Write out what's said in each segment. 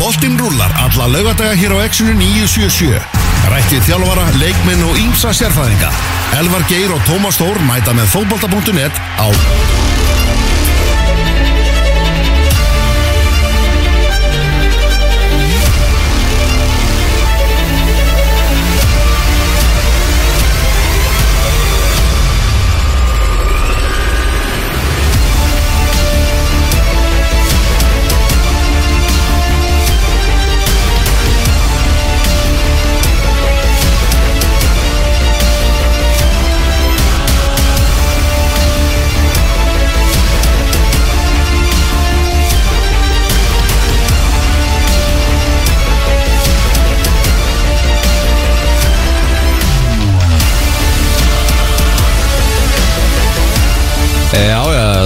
Boltinn rúlar alla lögadaga hér á Exxonu 977. Rættið þjálfara, leikminn og ímsa sérfæðinga. Elvar Geir og Tómas Þór mæta með fótbolta.net á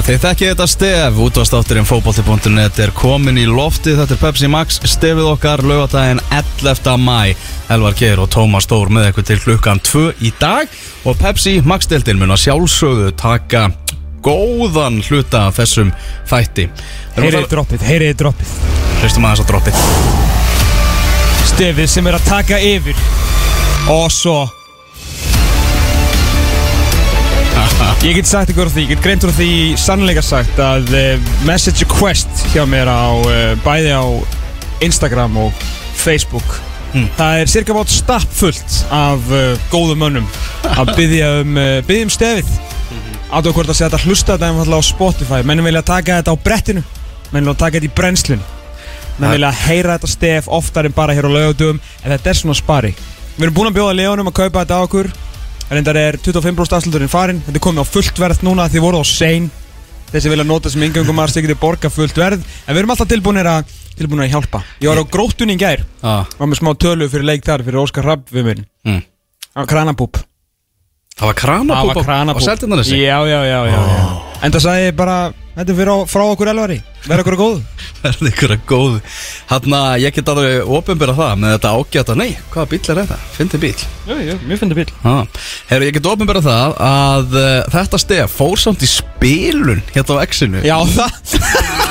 þið þekki þetta stef Útvastátturinn fótbolti.net er komin í lofti Þetta er Pepsi Max stefið okkar Laugadaginn 11. mæ Elvar Geir og Tómas Stór með eitthvað til klukkan 2 í dag. Og Pepsi Max-deltinn mun að sjálfsögðu taka góðan hluta af þessum þætti. Heyriði droppið, heyriði droppið. Hlustum aðeins á droppið. Stefið sem er að taka yfir. Og svo Ég get sagt ykkur á því, ég get greint úr því sannleika sagt að uh, message request hjá mér á uh, bæði á Instagram og Facebook Það er cirka bát stappfullt af uh, góðum mönnum að byggja um, uh, um stefið. Átöðu hvort að segja þetta hlusta þetta einfallega á Spotify. Mennum vilja taka þetta á brettinu. Mennum vilja taka þetta í brennslun Menn vilja heyra þetta stef oftar en bara hér á laugardugum En þetta er svona spari Við erum búin að bjóða Leonum að kaupa þetta á okkur Reyndar er 25% afsluturinn farinn. Þetta er komið á fullt verð núna því voru á sein. Þessi vilja nota sem yngöngum að stikið borga fullt verð. En við erum alltaf tilbúinir að, tilbúinir að hjálpa. Ég var á gróttunni í gær. Ah, Var með smá tölu fyrir leik þar fyrir Óskar Rapp við minn mm. Á kranabúp Það var kranabúb á Seltjarnarnesi? Já, já, já, já, já. En það sagði ég bara Þetta er fyrir á, frá okkur elvari. Verða okkur góð Verði ykkur að góð Hanna, ég get alveg ofinbyrða það með þetta ágæta Nei, hvaða bíl er þetta? Fyndi bíl Jú, jú, mér finnst það bíl ah. Herru, ég get ofinbyrða það að uh, þetta stef fór samt í spilun hérna á X-inu Já, það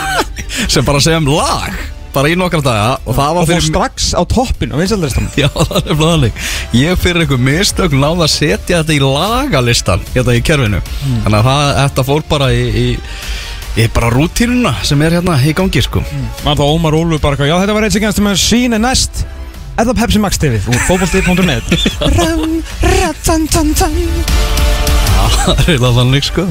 sem bara segja um lag bara í nokkra daga og það var Og fór fyrir strax á toppin á vinsaldalistan Já, það er flæðanleik Ég fyrir einhver mistök náða að setja þetta í lagalistan hérna í kerfinu. Þannig að það, þetta fór bara í, í, í bara rútínuna sem er hérna í gangi sko. Man þá Ómar Ólu bara eitthvað, Já, þetta var eitt sem kannski með sína næst. Er það Pepsi Max TV úr fótbolti.net Ram, ratan, tan, tan. Það er eiginlega þannig sko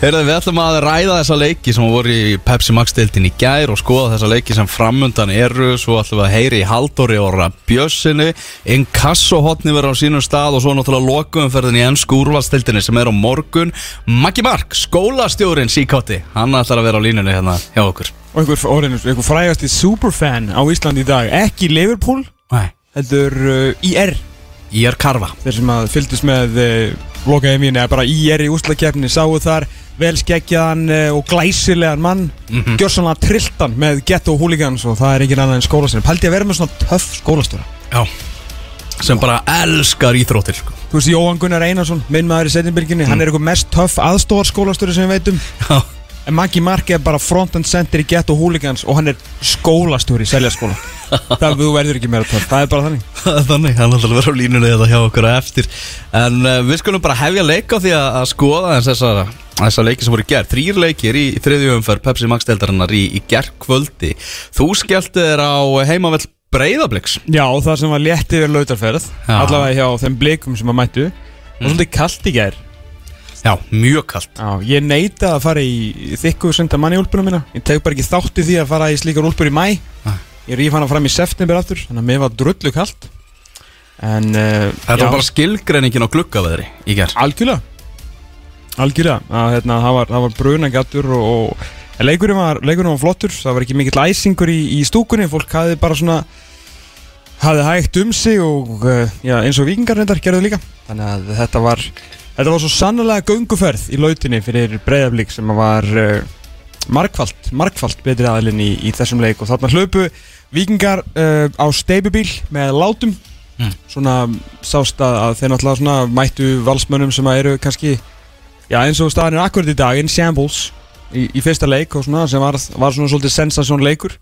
Heyrðu, við ætlum að ræða þessa leiki sem voru í Pepsi Max deildin í gær og skoða þessa leiki sem framundan eru. Svo ætlum við að heyri í Haldóri og Bjössinni Inkassohotni verður á sínum stað og svo náttúrulega lokuumferðin í ennsku úrvalstildinni sem er á morgun. Maggi Mark, skólastjórin síkátti hann ætlar að vera á línunni hérna hjá okkur. Og einhver, orðinu, einhver frægasti superfan á Íslandi í dag. Ekki Liverpool, Nei, heldur uh, IR er karfa. Þeir sem að fylgdust með uh, lokaði mín eða bara IR í úslakefni sáu þar vel skeggjaðan uh, og glæsilegan mann. Mm Mhm. gjörsanlega trilltan með ghetto hooligans og það er engin annað en skólastjóri Pældi að vera með svona töff skólastjóra? Já, sem bara elskar íþróttir sko. Þú veist Jóhann Gunnar Einarsson, minn maður í setjumbyrginni hann er eitthvað mest töff aðstóðar skólastjóri sem við veitum. Já, En Maggi Mark er bara front and center í ghetto hooligans og hann er skólastjóri í seljaskóla. Það verður ekki meira töff, það er bara þannig. Þannig, hann ætlar að vera á línunni þetta hjá okkur á eftir. En uh, við skulum bara hefja leik á því að, að skoða eins þessa, þessa leiki sem voru í gerð Þrýr leikir í þriðju umferð Pepsi Max deildarinnar í, í gerðkvöldi Þú skellti þér á heimavell Breiðabliks. Já, það sem var létt yfir lautarferð. Allavega hjá þeim blikum sem að mættu. Það var svolítið kallt í gær Já, mjög kalt. Já, ég neita að fara í þykku senda manni úlpunum mína. Ég tek bara ekki þátt í því að fara í slíkar úlpur í mæ Nei. Ég ríf hana fram í september aftur Þannig að mér var drullu kallt En uh, Þetta var bara skilgreiningin á gluggaveðri í gerð Algjörlega. Algjörlega. Að, hérna, Það var, það var brunagattur og, og en leikurinn, var, leikurinn var flottur. Það var ekki mikill æsingur í, í stúkunni. Fólk hafði bara svona hafði hægt um sig og uh, já, eins og vikingarnindar gerðu líka. Þannig að þetta var Þetta var svo sannlega gönguferð í lautinni fyrir breyðablík sem var uh, markfalt, markfalt betri aðilinn í, í þessum leik. Og þarna hlöpu vikingar uh, á steipubíl með látum. Mm. svona sást að, þeir náttúrulega svona mættu valsmönnum sem eru kannski já eins og staðan er akkurat í dag in shambles í, í fyrsta leik og svona sem var, var svona svolítið sensasjón leikur.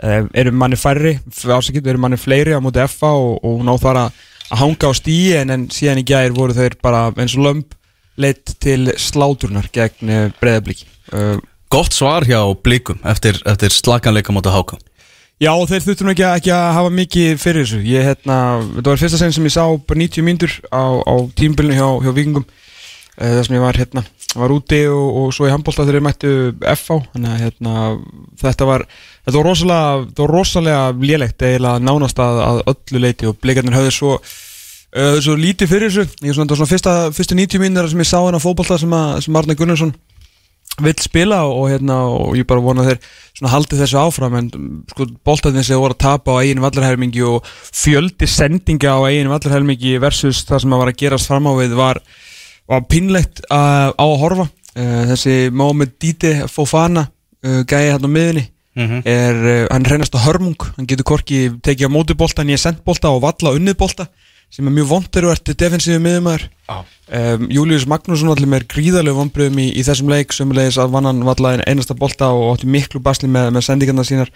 Uh, eru manni færri, ásakið eru manni fleiri á móti FA og, og þar að hanga á stíi en, síðan í gæðir voru þeir bara eins og lömp leitt til sláturnar gegn uh, breyðablík uh, Gott svar hjá blikum eftir, eftir slaganleika móta háka Já, þeir þurftum ekki, ekki að hafa mikið fyrir þessu. Ég, hérna, þetta var fyrsta sen sem ég sá bara 90 mínútur á, á tímbilinu hjá, hjá vikingum uh, þar sem ég var, hérna, var úti og, og svo í handbólta þegar ég mættu FH þannig að hérna, þetta var þetta var rosalega, þetta var rosalega lélegt eiginlega nánast að, að öllu leiti og blikarnir höfðu svo uh, svo lítið fyrir þessu. Ég svona, svona fyrsta, fyrstu 90 mínútur sem ég sá hennar fótbolta sem, sem Arne Gunnarsson vill spila og, hérna, og ég bara vona þeir haldi þessu áfram. En sko, boltarnir sem voru að tapa á eigin vallarhelmingi og fjöldi sendinga á eigin vallarhelmingi versus það sem að var að gerast fram á við var, var pinlegt uh, á að horfa. Uh, þessi Mohamed Dite Fofana uh, gæði hérna á miðunni er, uh, hann reynast á hörmung. Hann getur korki tekið á móti bolta en ég send bolta og valla unnið bolta sem er mjög vondur og ert defensíðu miðumæður um, Július Magnússon allir með gríðarlegu vonbröðum í, í þessum leik sömulegis að vann hann vallaði einasta bolta og átti miklu basli með, með sendingarna sínar.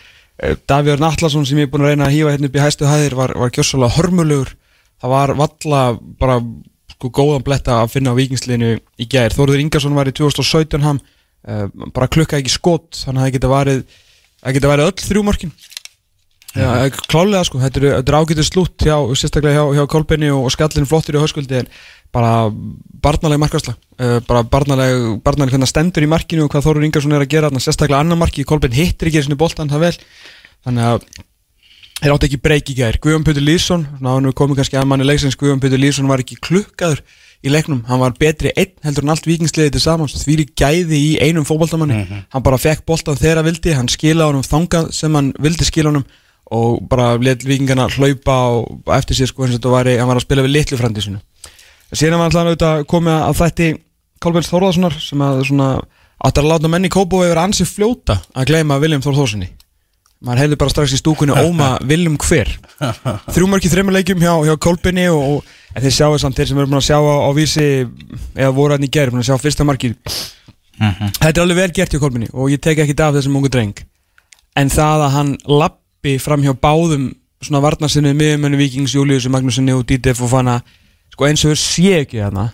Davíður Nallarsson sem ég er búin að reyna að hýfa hérna upp í hæstu hæðir var, var gjössalega hörmulegur. Það var valla bara góðan bletta að finna á vikingsliðinu í gær. Þóruður Ingarsson var í 2017 ham uh, bara klukka ekki skot þannig að það geta varið það geta varið öll þrjúmörkin Já, klálega sko, þetta er, þetta er ágætið slútt hjá, sérstaklega hjá, hjá Kolbenni og, og skallin flottur í höskuldi en bara barnaleg markværsla uh, bara barnaleg, barnaleg hvernig það stendur í markinu og hvað Þórur Ingarsson er að gera sérstaklega annar marki, Kolbenn hittir ekki þessu boltan það vel, þannig að þeir átti ekki breyki í gær, Guðjón Pötur Lýsson náðu komið kannski að manni leiksins Guðjón Pötur Lýsson var ekki klukkaður í leiknum, hann var betri einn heldur en allt vikingsliðið til saman, því lík gæði í einum fótboltamanni, hann bara fekk boltan þegar hann vildi, hann skila honum þangað sem hann vildi skila honum og bara let vikingarna hlaupa og eftir sér sko eins og þetta var, hann var að spila við litlu frandi sinu. Síðan var alltaf auðvitað komið að þætti Kolbjörns Þórðarssonar sem að svona áttar að láta menni kópa og yfir ansi fljóta að gleyma Viljum Þór Þórssoni. Maður hefði bara strax í stúkunni óma Viljum hver. Þrjúmarki þreymurleikjum hjá, hjá Kolbjörni og, og þeir sjáu samt þeir sem eru búin að sjá á, á vísi eða voru hann í gerð, búin að sjá fyrsta markið. Þetta er alveg vel gert hjá Kolbjörni og ég tek ekki af þessum ungu dreng. En það að hann lappi fram hjá báðum svona varnarsinni miðjumennu Víkings, Július, Magnúsinni og Dítef og fanna sko eins og þau sé ekki þarna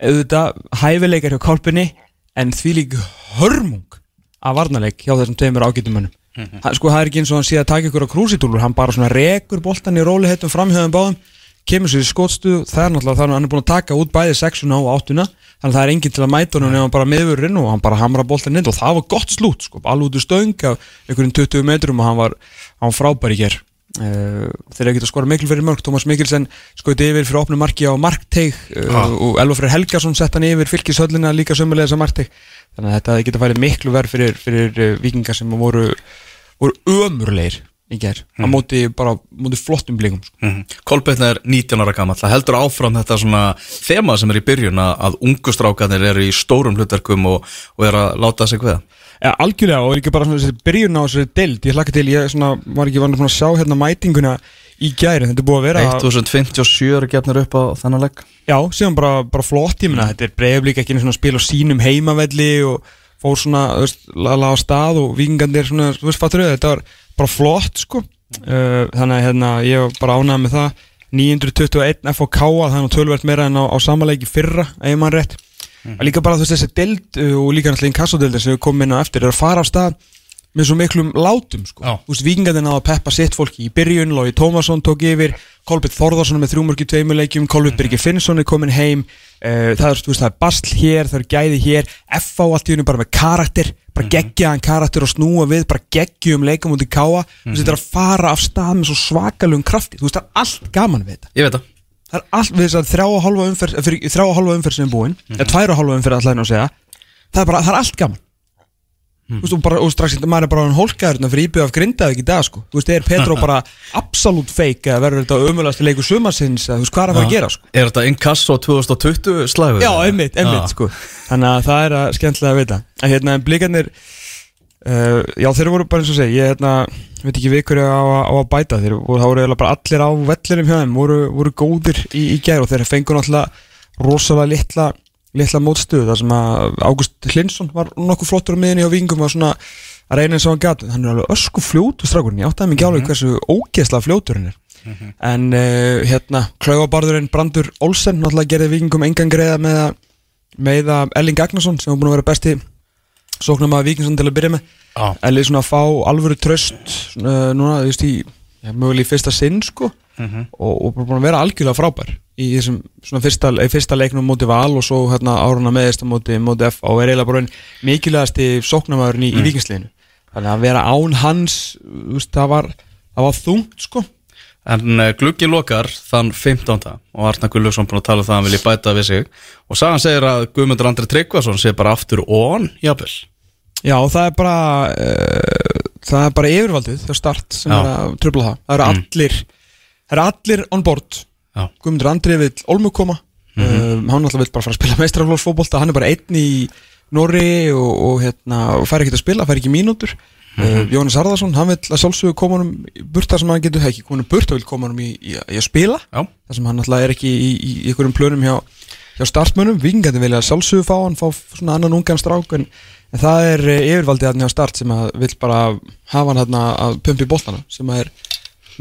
auðvitað hæfileikar hjá Kolbjörni en því lík hörmung af varnarleik hjá þessum tveimur ágætumönnum mm sko það er ekki eins og hann sé að taka ykkur á krúsitúlur hann bara svona rekur boltan í rólihettum framhjöðum báðum kemur sér í skótstu það er náttúrulega þannig að hann er búin að taka út bæði sexuna og áttuna þannig að það er enginn til að mæta honum nema bara miðurinn og hann bara hamra boltan inn og það var gott slút sko, alveg út úr stöng af einhverjum 20 metrum og hann var, hann var frábær í hér uh, þeir eru ekkert að skora mikil fyrir mörg Tómas Mikkelsen skoði yfir fyrir opnum marki á markteig uh, og Elva Freyr Helgason sett hann yfir fylgishöllina líka sömulega þessa markteig þannig að þetta geta færið miklu verð fyrir, fyrir uh, vikingar sem voru, voru ömurleir í ger á móti bara móti flottum blikum sko. Mm Kolbeinn er 19 ára gammal það heldur áfram þetta svona þema sem er í byrjun að, að ungustrákanir eru í stórum hlutverkum og, og er að láta sig ja, algjörlega og ekki bara svona þessi byrjun á þessi deild? Ég hlakka til, ég svona, var ekki vann að sjá hérna mætinguna í gæri þetta er búið að vera 1057 eru gefnir upp á þennan legg Já, síðan bara, bara flott, ég meina, þetta er breyflík ekki einu svona spil á sínum heimavelli og fór svona, þú veist, laga á stað og vikingandir svona, þú veist, fattur þetta var bara flott, sko. Uh, þannig að hérna, ég var bara ánægð með það. 921 FOK það er tölvert meira en á, á samanleiki fyrra ef mann rétt, mm. líka bara þú veist þessi deild uh, og líka náttúrulega inkassodeildin sem við komum inn á eftir, er að fara af stað með svo miklum látum sko. Þú veist, vikingarnir náðu að peppa sitt fólki í byrjun, Lói Tómasson tók yfir Kolbjörn Þorðarsson með þrjúmörki tveimurleikjum Kolbjörn Birgir Finnsson er komin heim uh, það, er, veist, það er basl hér, það er gæði hér F.A. allt í hennu bara með karakter bara geggjaðan karakter og snúa við bara geggjum leikum út í káa þú veist, þetta er að fara af stað með svo svakalugum krafti þú veist, það er allt gaman við þetta Ég veit það það er allt við þess að þrjá og hálfa umferð þrjá og hálfa umferð sem er búin eða tvær og hálfa umferð að segja það er bara, það er allt gaman. Þú veist, og, bara, og strax maður er bara hann hólkaður hérna fyrir íbjöð af grindaði ekki í dag sko. Þú veist, er Petro bara absolutt feik eða verður þetta umöðlasti leikur sumarsins eða þú veist, hvað er að fara að gera sko? Er þetta Inkasso 2020 slagur? Já, einmitt, einmitt sko. Þannig að það er að skemmtilega að vita. En hérna, blikarnir uh, Já, þeir voru bara eins og segja Ég hérna, veit ekki við hverju á, að- á að bæta. Þeir voru, það voru bara allir á vellinum hjá þeim Voru, voru góðir í, í gær Og þeir fengur náttúrulega rosalega litla Litla mótstöðu þar sem að Ágúst Hlinsson var nokkuð flottur á miðinni á Víngum og svona að reyna eins og hann gæti hann er alveg ösku fljótu strákurinn. Ég áttaði mig ekki alveg hversu ógeðslega fljótur hann er. En uh, hérna klaufabarðurinn Brandur Olsen náttúrulega gerði vikingum engan greiða með að með að Elling Agnarsson sem var búin að vera besti sóknum að vikingsson til að byrja með. Já. Elli svona að fá alvöru tröst uh, núna, þú veist, í mögulega í fyrsta sinn, sko. Og, og bara búin að vera algjörlega frábær í þessum svona fyrsta, í fyrsta leiknum móti Val og svo hérna áruna meðist móti, móti F og er eiginlega bara einn mikilvægasti sóknumæðurinn í, í vikingsliðinu þannig að vera án hans þú veist, það var, það var þungt, sko En uh, gluggi lokar þann 15. og Arna Gullugson búin að tala um það að hann vilji bæta við sig. Og sagan segir að Guðmundur Andri Tryggvason sé bara aftur on, jafnvel. Já, það er bara uh, það er bara yfirvaldið það start sem Já. er að tröfla það. Það eru allir, það eru allir on board. Já. Guðmundur Andri vill Olmu koma. Um, hann alltaf vill bara fara að spila meistraflósfótbolta hann er bara einn í Norri og, og, hérna, og fær ekki að spila, fær ekki mínútur uh, Jónas Harðarsson, hann vill að sjálfsögðu koma honum í burt þar sem hann getur ekki komin burt og vill koma honum í, í, í að spila. Já, þar sem hann alltaf er ekki í, í, einhverjum plönum hjá, hjá startmönnum. Vikingandi vilja sjálfsögðu fá hann fá svona annan ungan strák en, en það er eh, yfirvaldið hann hjá start sem að vill bara hafa hann hann að pumpi bóltana sem að er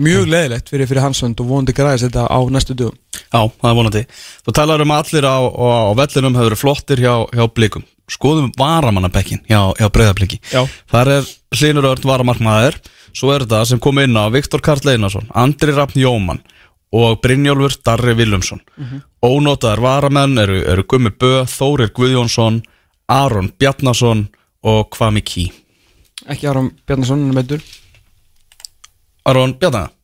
mjög leðilegt fyrir, fyrir hansvönd og vonandi græðis þetta á næstu dögum. Já, það er vonandi. Þú talar um að allir á, á, á vellinum hefur verið flottir hjá, hjá blikum Skoðum varamannabekkin hjá, hjá breyðabliki Já. Þar er Hlynur Örn varamarkmaður Svo er þetta sem kom inn á Viktor Karl Einarsson, Andri Rafn Jóman og Brynjólfur Darri Willumsson Ónótaðar varamenn eru, eru Gummi Bö, Þórir Guðjónsson Aron Bjarnason og Kvami Kí ekki Aron Bjarnason hann er meiddur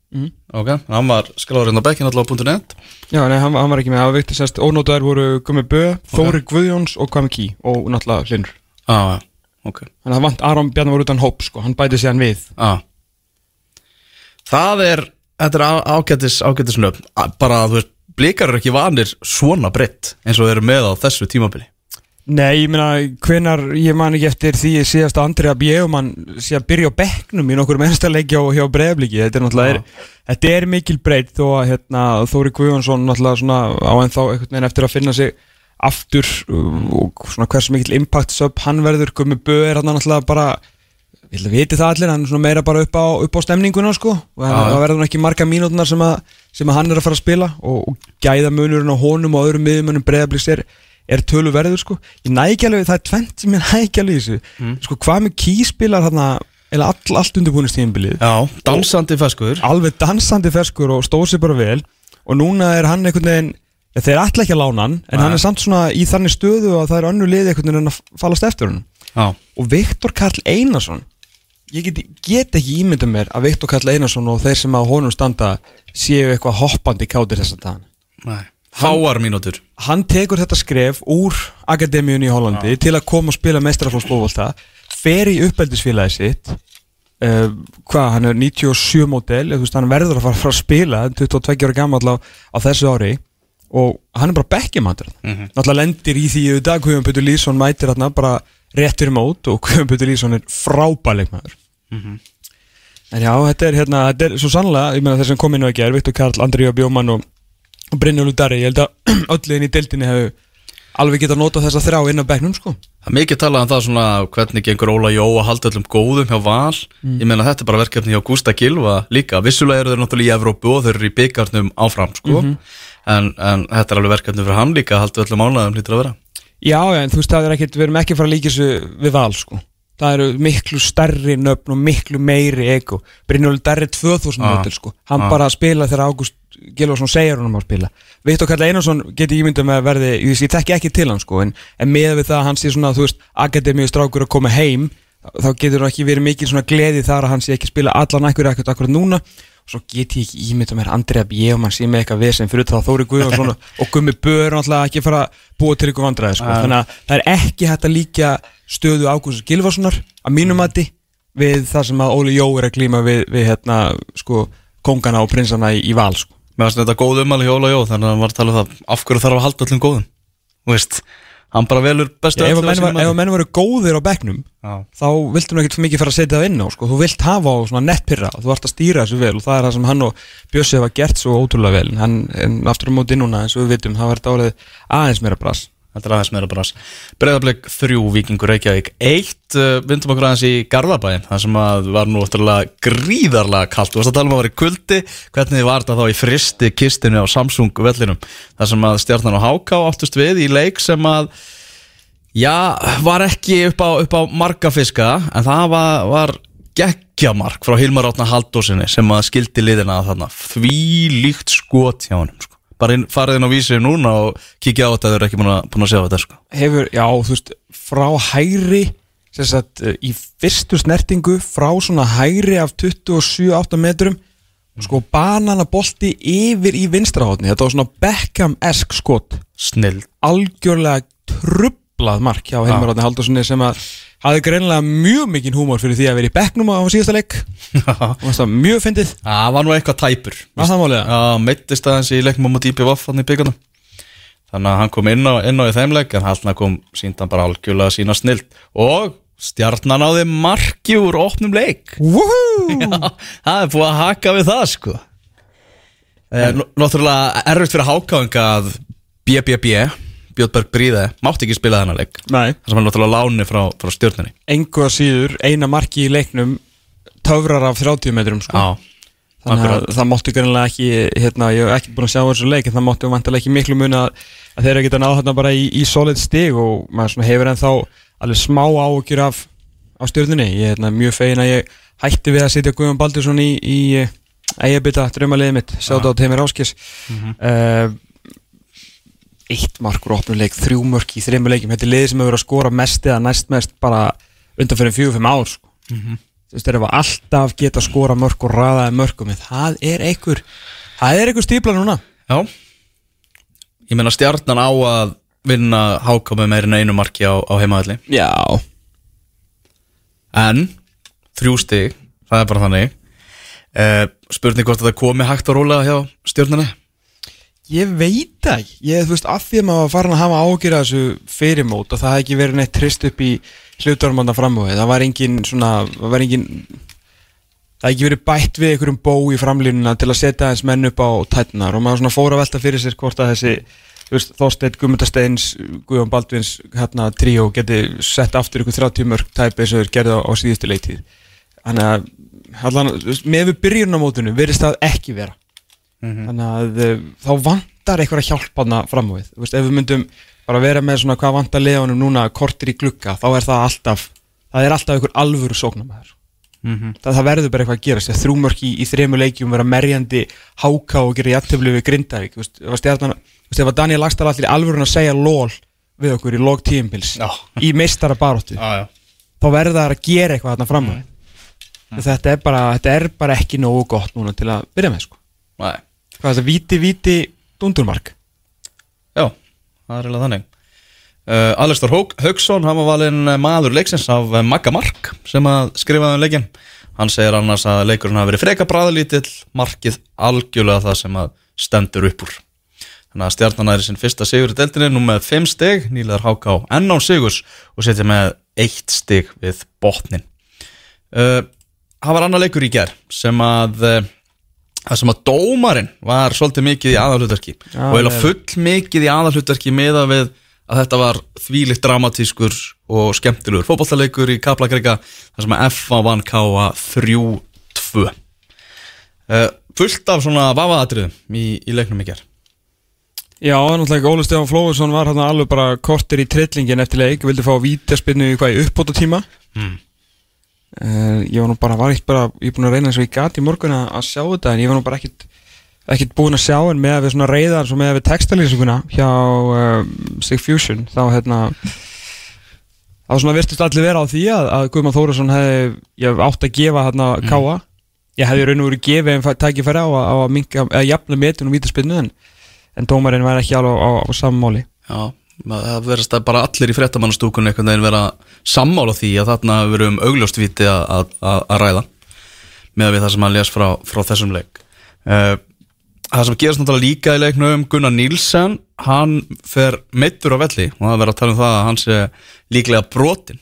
Aron Bjarnar Ok, hann var skráður inn á bekkin alltaf á .net. Já, nei, hann, hann var ekki með, það var vikti sérst ónótaðar voru Gummi Bö, Þóri Guðjóns og Kvami Kí og náttúrulega Hlinur ah, ok. Þannig að það vant Aron Bjarnar var utan hóp sko, hann bæti sér hann við. Ah. Það er Þetta er á- ágætis, ágætis nöfn. A- Bara þú veist, blikar eru ekki vanir svona breytt eins og þeir eru með á þessu tímabili Nei, ég meina, hvenar, ég man ekki eftir því ég síðast að Andri að Bjögumann sé að byrja á bekknum í nokkur mennsta leiki hjá, breyfliki, þetta er náttúrulega, er, þetta er mikil breytt þó að hérna, Þóri Guðjónsson náttúrulega svona á ennþá einhvern veginn eftir að finna sig aftur uh, og svona hversu mikil impact sub hann verður, Gummi Bö er hann náttúrulega bara, ég vil að viti það allir, hann er svona meira bara upp á, upp á stemninguna sko, og það verður ekki marga mínútunar sem, sem að hann er að fara að spila og, og gæða munurinn á honum og öðrum breyðabliks er er tölu verður sko. Ég næ ekki alveg, það er tvent sem ég næ ekki alveg þessu. Sko hvað með ký spilar þarna eða all, allt undirbúinist tímbilið Já, dansandi feskur alveg dansandi ferskur og stóð sér bara vel. Og núna er hann einhvern veginn ja, þeir ætla ekki að lána hann en Nei. hann er samt svona í þannig stöðu að það er önnu liði einhvern veginn að fallast eftir hann Já, og Viktor Karl Einarsson ég get, get ekki ímyndað mér að Viktor Karl Einarsson og þeir sem á honum standa séu eitthvað hoppandi kátir þess Fáar mínútur. hann tekur þetta skref úr akademíun í Hollandi til að koma og spila mestrarflóksbóvolta fer í uppeldisfélagi sitt uh, hvað, hann er 97 mótel, þú veist, hann verður að fara, fara að spila 22 ára gammal á, á þessu ári og hann er bara bekkjumandur Mhm. náttúrulega lendir í því í dag Guðjón Putur Lýsson mætir þarna bara rétt fyrir mót og Guðjón Putur Lýsson er frábæleikmaður en já, þetta er hérna þetta er svo sannlega, ég meina þess að kom inn á ekki er Viktor Karl, Andri og Bjóman og, og Brynjólu Dari, ég held að öllu inn í deildinni hefur alveg getað notað þessa þrjá inn á bekknum sko Það er mikið talað um það svona hvernig gengur Óla Jó að halda öllum góðum hjá Val Ég meina þetta er bara verkefni hjá Gústa Gilva líka Vissulega eru þeir náttúrulega í Evrópu og þeir eru í byggarnum áfram sko en, en þetta er alveg verkefni fyrir hann líka að halda öllum ánæðum hlýtur að vera Já, já, en þú veist, það er ekkert, við erum ekki að fara að líka þessu við val, sko. Það eru miklu stærri nöfn og miklu meiri ego. Brynjóli Darri 2000 Ah, sko. Hann ah. bara að spila þegar Ágúst Gilvarsson segir honum að spila. Viktor Karl Einarsson geti ímyndað með að verði, ég, ég tekki ekki til hann, sko, en, en með við það að hann sé svona, þú veist, akademíu strákur að koma heim, þá getur hann ekki verið mikil svona gleði þar að hann sé ekki að spila allan ekkur ekkert akkurat núna og svo get ég ekki ímyndað mér Andrea Bjöfum sé með eitthvað vesen fyrir það Þóri Guðjónsson og- og Gummi Bör náttúrulega ekki fara að búa til ykkur vandræði sko. Þannig að það er ekki hægt að líka stöðu Ágúst Gilvarssonar að mínum mati við það sem að Óli Jó er að glíma við, við hérna, sko, kongana og prinsana í, í val sko. Mér finnst þetta góð umæli hjá Óla Jó þannig að hann var að tala um það af hverju þarf að halda öllum góðum veist, hann bara velur bestu ef, að öllu á menn var, ef að menn voru góðir á bekknum Já. þá viltu nú ekkert fyrir mikið fara að setja það inn á sko. þú vilt hafa á svona nettpyrra og þú ert að stýra þessu vel og það er það sem hann og Bjössi hafa gert svo ótrúlega vel en, hann, en aftur á móti núna eins og við vitum það var þetta árið aðeins meira brass Er aðeins meira bras Breiðarblik 3, Víkingur Reykjavík 1, uh, vindum okkur aðeins í Garðabæin Það sem að var nú ótrúlega gríðarlega kallt Þú varst að tala um að vera í kuldi. Hvernig var þetta þá í fristi kistinu á Samsung vellinum? Það sem að stjarnan og Háká áttust við í leik sem að Já, var ekki upp á, upp á marga fiska En það var, var geggjamark frá Hilmar Átna Haldósinni Sem að skildi liðina að þarna. Því líkt skot hjá hann sko bara inn, farið inn á vísið núna og kikið á þetta þau eru ekki búin að, að sjá þetta sko. hefur, já, þú veist, frá hægri sem sagt, eh, í fyrstu snertingu frá svona hægri af 27-8 metrum sko bananabolti yfir í vinstrahotni þetta var svona Beckham-esk skot. Snill algjörlega trublað mark hjá Helmar Átni Haldurssoni sem að hafði greinilega mjög mikinn húmor fyrir því að vera í bekknum á síðasta leik. Mjög fyndið. Það var nú eitthvað tæpur meittist aðeins í leikmum á dýpi vaff hann í byggarnum þannig að hann kom inn á, inn á í þeim leik en hann kom síndan bara algjörlega sína snill og stjarnan á þeim marki úr opnum leik! Já, það er búið að haka við það sko. Eh, nú- Náttúrulega erfitt fyrir hákáðinga að BBB, Björnberg Bríði mátti ekki spila þennan leik. Nei, það sem er náttúrulega láni frá, frá stjórninni engu að síður eina marki í leiknum töfrar af 30 metrum sko. Þannig að það mátti greinilega ekki hérna, ég hef ekki búin að sjá þessu leik en það mátti vantilega ekki miklu muni að, að þeir geta náð þarna bara í, í solid stig og maður hefur ennþá alveg smá áhugjur af á stjórninni ég er hérna, mjög fegin að ég hætti við að setja Guðjón Baldursson í, í eigabita drömmaliðið mitt, sjátt á Teimir Áskis uh, eitt markur opnuleik, þrjú mörk í þreymur leikim, þetta er liðið sem hefur verið að skora mest eða næst mest bara undan fyrir fjögur, fimm ár sko. þú veist, þeir hafa alltaf geta skora mörk og raðaði mörkum. En það er einhver það er einhver stípla núna. Já. Ég meina stjarnan á að vinna háká með meirinn einu marki á, á heimaðalli já, En þrjú stig, það er bara þannig. Uh, Spurning hvort að það komi hægt að róla hjá stjórninni ég veit það ekki. Ég, þú veist, af því að maður farin að hafa ágjur að þessu fyrirmót og það hefði ekki verið neitt trist upp í hlutarmanna framöðu það var engin svona það var engin það hefði ekki verið bætt við einhverjum bó í framlínuna til að setja þess menn upp á tætnar og maður svona fór að velta fyrir sér hvort að þessi þú veist, Þorsteinn, Guðmundasteins, Guðjón Baldvins hérna tríó geti sett aftur ykkur 30 mörg tæpi eins og þeir gerði á, á síðustu leiktíð. Þannig að allan, með við byrjunamótinu verðist það ekki vera þannig að uh, þá vantar eitthvað að hjálpa hana fram á við. Veist, ef við myndum bara vera með svona hvað vantar leðanum núna kortir í glugga þá er það alltaf, það er alltaf einhver alvöru sóknarmæður það, það verður bara eitthvað að gerast, þegar þrjúmörk í, í þremu leikjum vera merjandi háká og gera jættöflu við Grindavík, ef að Daniel Lagstall allir alvörun að segja lól við okkur í log tíumpils í meistara baróttu, þá verður það að gera eitthvað þarna fram á við. Þetta er bara, þetta er bara ekki nógu gott núna til að byrja með, sko. Nei. Hvað er þetta, víti, víti, dundurmark? Já, það er eiginlega þannig. Uh, Alistar Haugsson, hann var valinn eh, maður leiksins af eh, Magga Mark sem að skrifaði um leikin Hann segir annars að leikurinn hafi verið freka bræðlítill markið algjörlega það sem að stendur upp úr. Þannig að stjarnan í sinn fyrsta sigur í deltinni nú með 5 stig, nýlegar háká enn án sigurs og setja með 1 stig við botnin uh, Það var annar leikur í ger sem að uh, það sem að dómarinn var svolítið mikið í aðalhutverki Já, og vel. full mikið í aðalhutverki meða við að þetta var þvílikt dramatískur og skemmtilegur fótballtaleikur í Kaplakrika þar sem að FA vann K.A. 3-2 uh, fullt af svona vafaðatriðum í, í leiknum í ger Já, náttúrulega Óli Stefán Flóðursson var hann alveg bara kortir í trillingin eftir leik vildi fá vítaspinnu í hvað í uppbóta tíma Mm. Uh, ég var nú bara, var ekkert bara ég er búin að reyna eins og ég gati í morgun að, sjá þetta en ég var nú bara ekkert ekkert búin að sjá en með að við svona reyðar svo með að við textalýsinguna hjá uh, Sig Fusion þá hérna þá svona virtust allir vera á því að, að Guðmann Þórusson hefði ég átt að gefa hérna káa ég hefði raun og verið gefið en tækifæri á á að minka, eða jafna metin og vítaspinnu en, en dómarinn var ekki alveg á, á, á sammáli Já, það verðast að bara allir í fréttamannastúkunni einhvern veginn vera sammála því að þarna hafi verið um augljóstvíti að, að, að að ræða með við það sem hann les frá, frá þessum leik. Uh, Það sem gerast náttúrulega líka í leiknum Gunnar Nílsen, hann fer meittur á velli og það verður að tala um það að hann sé líklega brotin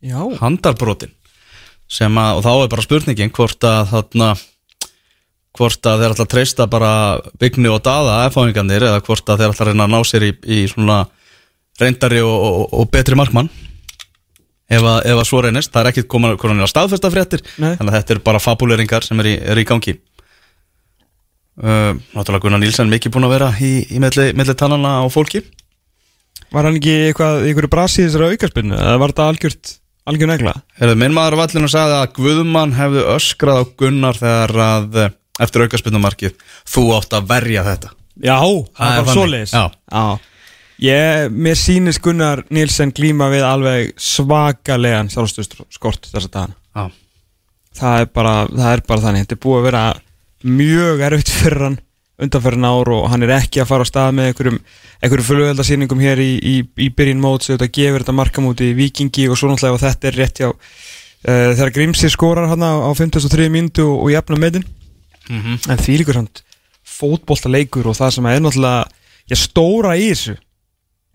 Já, handarbrotin sem að, og þá er bara spurningin hvort að þarna hvort að þeir að treysta bara byggni og daða efaðingarnir eða hvort að þeir að reyna að ná sér í, í svona reyndari og, og, og betri markmann ef að, ef að svo reynist það er ekkit komin að staðfesta fréttir Nei. þannig að þetta er bara fabuleringar sem er í, er í gangi uh, Náttúrulega Gunnar Nílsen mikið búin að vera í, í melli, melli tannana á fólki Var hann ekki eitthvað í einhverju brasi í þessari aukarspinnu? Eða var þetta algjört, algjör negla? Minn maður vallinu sagði að Guðmann hefði öskrað á Gunnar þegar að eh, eftir aukarspinnumarkið þú átt að verja þetta Já, það er var bara þannig. svoleiðis Já. Já. Ég, mér sýnist Gunnar Nílsen glíma við alveg svakalegan sjálfstöðskort þessa dagana. Já, það er bara, það er bara þannig. Þetta er búið að vera mjög erfitt fyrir hann undanferðin ár og hann er ekki að fara á stað með einhverjum, einhverjum flugveldarsýningum hér í, í, í byrjun mót sem þetta gefur þetta markamóti í vikingi og svo náttúrulega þetta er rétt hjá uh, þegar Grímsi skorar hann á, á 53 mínútu og, og jafna meðin Mhm. en því líkur hann fótbolta leikur og það sem er náttúrulega ég stóra í þessu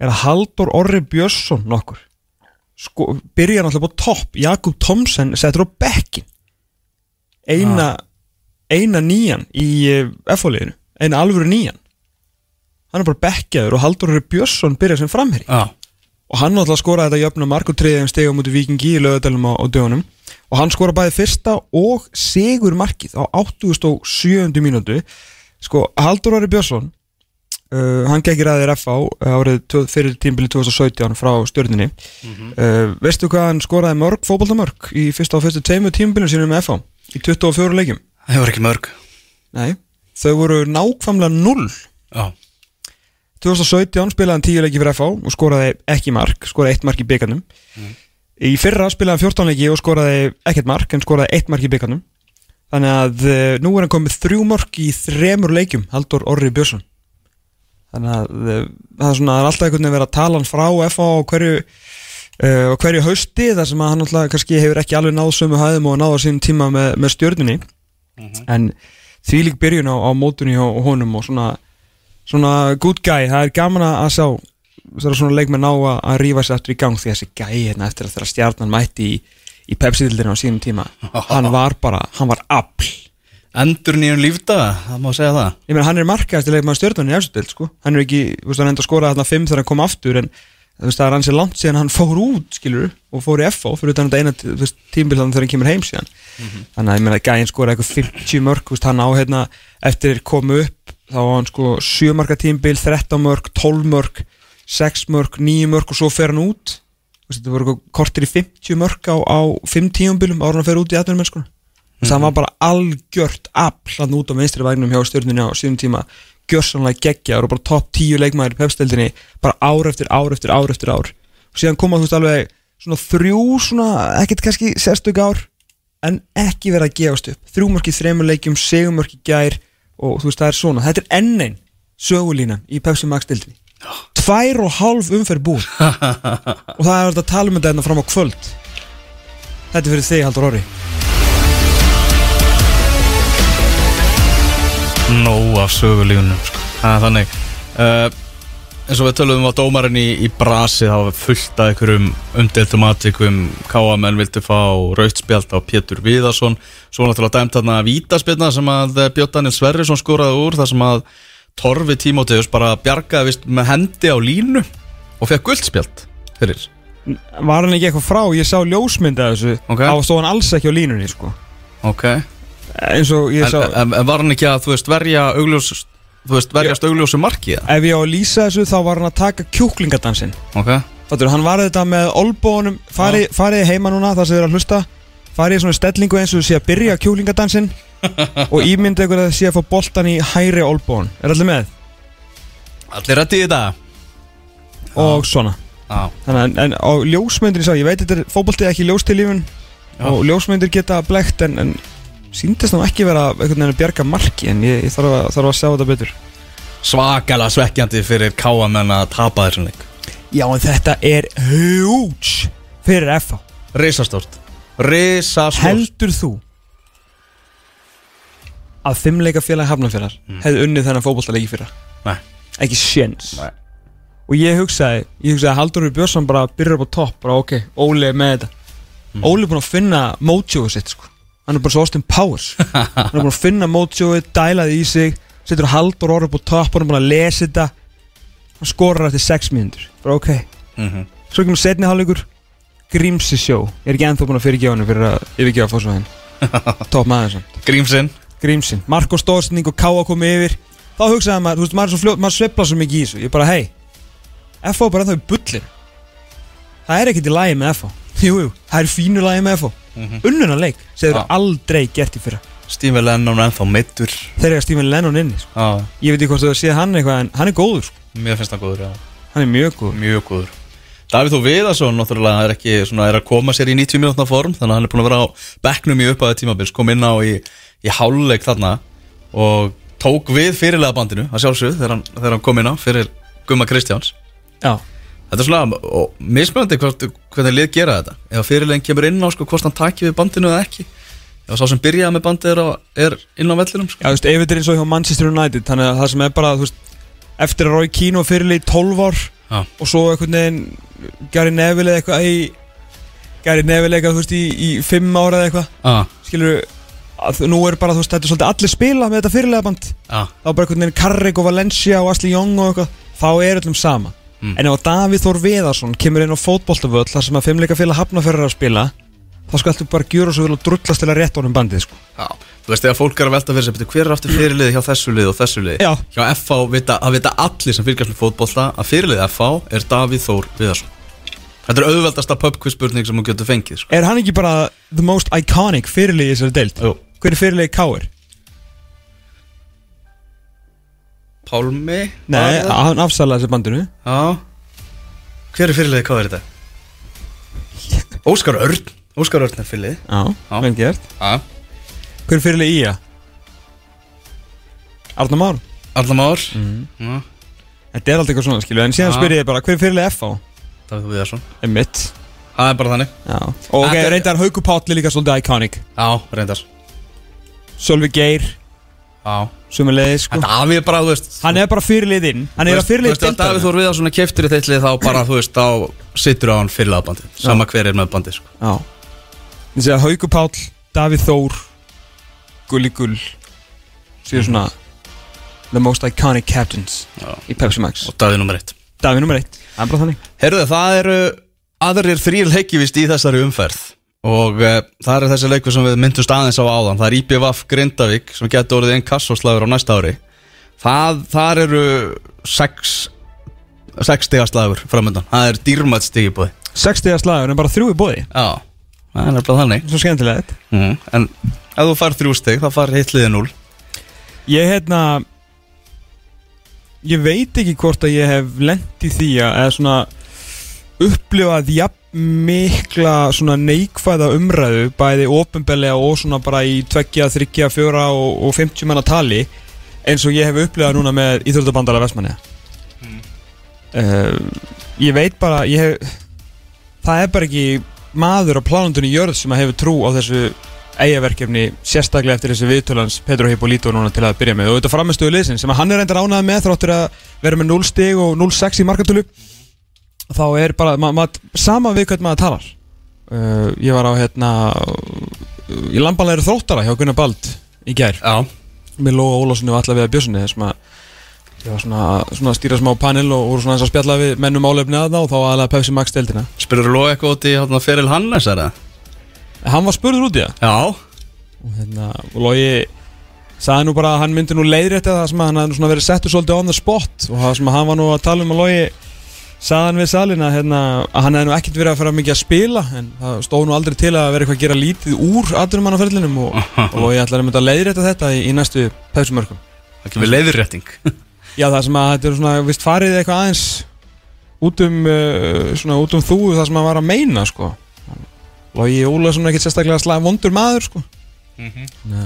er að Haldur Orri Björnsson nokkur? Sko, byrja náttúrulega på topp. Jakob Thomsen setur á bekkin eina eina nýjan í F-fóliðinu eina alvöru nýjan. Hann er bara bekkjaður og Haldur Orri Björnsson byrja sem framherri já, og hann náttúrulega skoraði þetta jöfnum mark og triðið um stegum út í Vikingi í lögadalum á, á dögunum. Og hann skoraði bæði fyrsta og sigur markið á 87. mínútu. Sko Haldur Orri Björnsson uh, hann gekk í ræðir FA árið fyrir tímbili 2017 frá stjórninni uh, veistu hvað hann skoraði mörg fótboltamörg í fyrsta og fyrstu teimu tímbilinu sínum með FA í 24 leikjum? Það hefur ekki mörg. Nei, þau voru nákvæmlega 0 Já, 2017 spilaði hann 10 leiki fyrir FH og skoraði ekki mark, skoraði eitt mark í byggarnum í fyrra spilaði hann 14 leiki og skoraði ekkert mark en skoraði eitt mark í byggarnum þannig að uh, nú er hann komið þrjú mark í þremur leikjum Haldur Orri Björnsson þannig að uh, það er svona það er alltaf einhvern veginn verið að tala hann frá FH á hverju uh, á hverju hausti þar sem að hann alltaf kannski hefur ekki alveg náð sömu hæðum og náða sínum tíma með, með stjörnunni. En því lík byrjun á, á mótunni og honum og svona svona good guy, það er gaman að sjá svona leikmenn á að, að rífa sér aftur í gang því að þessi gæi hérna eftir að þeirra stjarnan mætti í, í Pepsi-dildina á sínum tíma hann var bara, hann var afl endur nýjum lífdaga, það má segja það. Ég meina hann er markaðast í leikmenn stjarnan í dild sko. hann er ekki, þú veist hann enda að skora þarna 5 þegar hann kom aftur en þú veist það er hann sér langt síðan hann fór út skilur og fór í FO fyrir utan þetta eina þú veist, tímbil þannig þegar hann kemur heim síðan. Þannig að ég meina gæin skora eitthvað 50 mörg þú veist, hann á hérna eftir komu upp þá var hann sko 7 marka tímbil 13 mörg, 12 mörg 6 mörg, 9 mörg og svo fer hann út. Þetta voru kortir í 50 mörg á, á 5 tíumbilum ára hann fer út í atvinnum mennskuna þess að hann var bara algjört afl hann út á vinstri vagnum hjá stjórnunni á síðan tíma. Gjörsanlega geggjaður og bara topp 10 leikmæður í pepsteldinni bara ár eftir ár eftir ár eftir ár. Og síðan koma þú veist alveg svona þrjú svona ekkert kannski sérstök ár en ekki vera að gefast upp. Þrjú mörki þremur leikjum, segumörki gær og þú veist það er svona, þetta er enn einn sögulínan í Pepsi Max dildinni tvær og hálf umferð búin. Og það er að tala um þetta hérna fram á kvöld. Þetta er fyrir þig Haldur Orri Nó af sögulífunum sko. Þannig uh, eins og við töluðum á dómarinn í, í brasi þá fullt af einhverjum umdeltum aðtökum Káamenn vildi fá rautspjald á Pétur Viðarsson svo náttúrulega dæmt þarna vítaspilna sem að Björn Daniel Sverrisson skoraði úr þar sem að Torfi Tímóteus bara bjargaði vist með hendi á línu og fekk guldspjald fyrir Var hann ekki eitthvað frá, ég sá ljósmynda þessu Ok. á stóð hann alls ekki á línunni sko. Ok eins og ég en, sá en, en var hann ekki að þú veist verja augljós þú veist verjast augljósu marki eða? ef ég á að lýsa þessu þá var hann að taka kjúklingadansin. Ok. Fattur, hann var þetta með olbónum farið, farið heima núna þar sem þið eru að hlusta. Farið í svona stellingu eins og þú sé að byrja kjúklingadansin og ímyndið ykkur að þið sé að fá boltan í hæri olbón. Er allir með? Allir rætti í þetta. Og svona. Já. Þannig, að- en, en á ljósmyndir ég sá, ég veit þetta er fótboltið ekki ljós til lífun og ljósmyndir geta blekt en, en síndist það ekki vera einhvern veginn að bjarga marki en ég, ég þarf, að, þarf að sjá þetta betur. Svakalega svekkjandi fyrir káamenn að tapa þessum leik. Já en þetta er huge fyrir FH Risastórt. Risastórt. Heldur þú að fimmleika félag hafnafélag hefði unnið þennan fótboltaleiki fyrir Nei. Ekki séns. Nei. og ég hugsaði, ég hugsaði að Haldur Björnsson bara byrjar upp á topp, bara ok, Óli er með þetta. Óli er búinn að finna mojoið sitt sko, hann er bara svo Austin Powers hann er búinn að finna mojoið, dælaði í sig setur Haldur orð upp á topp, hann er búinn að lesa þetta. Hann skorar eftir 6 mínútur. Bara ok, Mhm. svo kemur setni hálfleikur Grímsi sjó, ég er ekki ennþá búin að fyrirgefa hann fyrir að yfirgefa fórsvæðin topp maður sann, Grímsinn Grímsin Marko Stórsning og Káa komið yfir. Þá hugsaði maður, þú veist, maður, er svo fljót, maður svepla svo mikið í þessu, ég bara, hei FO er bara ennþá í bullir það er ekkert í lagi með FO jú, jú, það er fínu lagi með FO mm Mhm. unnuna leik, sem þeir eru aldrei gert í fyrra. Steve Lennon ennþá meittur þeir eru Stephen Lennon inni, sko. Já, ég veit ekki hvort þú séð hann eitthvað en hann er góður, sko. mér finnst það góður, já. Hann er mjög góður. Mjög góður. Davíð Þó Viðarsson er ekki svona, er að koma sér í 90 minútna form þannig að hann er búin að vera á bekknum í uppaði tímabils kom inn á í, í háluleik þarna og tók við fyrirlega bandinu að sjálfsögð þegar hann, þegar hann kom inn á fyrir Gumma Kristjáns. Já, Þetta er svona og mismjöndi hvernig lið gera þetta. Ef fyrirlegin kemur inn á sko, hvort hann taki við bandinu eða ekki. Ef sá sem byrjaði með bandið er, á, er inn á vellinum sko. já, þú veist, ef þetta er eins og hjá Manchester United þannig að það sem er bara, þú veist eftir að Rói Kíno fyrirlið í 12 ár Já. og svo einhvern veginn Gary Neville eða eitthvað í Gary Neville eitthvað, þú veist, í, í 5 ára eða eitthvað. Skilur að nú er bara, þú veist, þetta er svolítið allir spila með þetta fyrirlega band ah, þá bara einhvern veginn Carrick og Valencia og Ashley Young og eitthvað þá er öllum sama Mm. en ef að Davíð Þór Viðarsson kemur inn á fótboltavöll þar sem að fimmleika félag hafnafjörður að spila þá skaltu bara gjöra svo vel og drullast til að rétt honum bandið sko. Já, þú veist þegar fólk er að velta fyrir sig "Bíddu, hver er aftur fyrirliði hjá þessu liði og þessu liði Já. hjá FH vita, að vita allir sem fylgjast með fótbolla að fyrirliði FH er Davíð Þór Viðarsson Þetta er auðveldasta pubquiz spurning sem hún getur fengið sko. er hann ekki bara the most iconic fyrirlið í þessari deild Jú. hver er fyrirlið Káir? Pálmi Nei, það? hann afsalaði þessi bandinu. Já. Hver er fyrirliði, hvað er þetta? Óskar Örn. Óskar Örn er fyrirliði. Já, vel gert. Já. Hver er fyrirlið Ía? Arna Már. Allar Már. Mhm. Já. Þetta er alltaf eitthvað svona skilu en síðan spyr ég bara hver er fyrirlið FH? Davíð Þór Viðarsson Er mitt Það er bara þannig. Já. Og ok, Þetta er- reyndar Hauku Páll er líka svolítið iconic. Já, reyndar. Sölvi Geir. Já Sumulegis sko. Davíð bara, þú veist Hann er bara fyrirliðinn Hann er að Þú fyrirlið ef Davíð Viðarsson er keftur í þeitt lið þá bara, þú veist, þá sittur á hann fyrirlega bandið Sama hver er með bandið, sko. Já. Ég segja Hauku Páll Davíð Þór Gulli Gull Sér svona The most iconic captains Já. Í Pepsi Max. Og Davíð nummer eitt. Davíð nummer eitt. Það er bara þannig. Herðu, það eru aðrir þrýr leikivist í þessari umferð og uh, það er þessi leikur sem við myndumst aðeins á áðan. Það er IPVF Grindavík sem getur orðið einn kassoslagur á næsta ári. Það, það eru sex sex stigaslagur framöndan, það er dýrmætt stigibóði 60 slagur en bara þrjú í bóði Já, það er bara þannig. Svo skemmtilega þetta mm. en ef þú fær þrjú stig þá fær hitt liðið núl Ég hérna Ég veit ekki hvort að ég hef lent í því að eða svona upplifað jafn mikla svona neikvæða umræðu bæði ofinbellega og svona bara í tveggja, þryggja, fjóra og, og 50 manna tali eins og ég hef upplifað núna með Íþjóðabandala Vestmanni uh, Ég veit bara ég hef, það er bara ekki maður á plánundunni jörð sem að hefur trú á þessu eigaverkefni sérstaklega eftir þessi viðtölans Pedro Hippolito núna til að byrja með. Og þetta framistöðu liðsin sem að hann er reyndar ánægð með þráttur að vera með 0 stig og 0-6 í markatölu þá er bara, ma ma sama við hvernig maður talar. Uh, ég var á hérna í lambanlegri þróttara hjá Gunnar Bald í gær. Já, með Lóa Ólafssoni og alla við að Björnssoni þessum að ég var svona, svona að stýra smá panel og voru svona eins að spjalla við mennum álefni að það og þá aðalega Pepsi Max deildina. Spyrur þú loga eitthvað út í hérna, feril Hannes er það? hann var spurður út í það. Já, og hérna, Logi sagði nú bara að hann myndi nú leiðrétta það sem að hann hafði verið settur svolítið on the spot og það sem að hann var nú að tala um að Logi sagði hann við salin að, hérna, að hann hefði nú ekkert verið að fara mikið að spila en það stóð nú aldrei til að vera eitthvað að gera lítið úr aðdurumannaferlinum og, og Logi ætlaði að mynda að leiðrétta þetta í, í næstu pæsumörkum það kemur leiðurrétting Já það sem að þetta er svona vist farið eitthvað aðeins út um, uh, svona, út um þú það sem hann var að meina sko. Logi Ólason er ekkert sérstaklega slag vondur maður sko. Nei.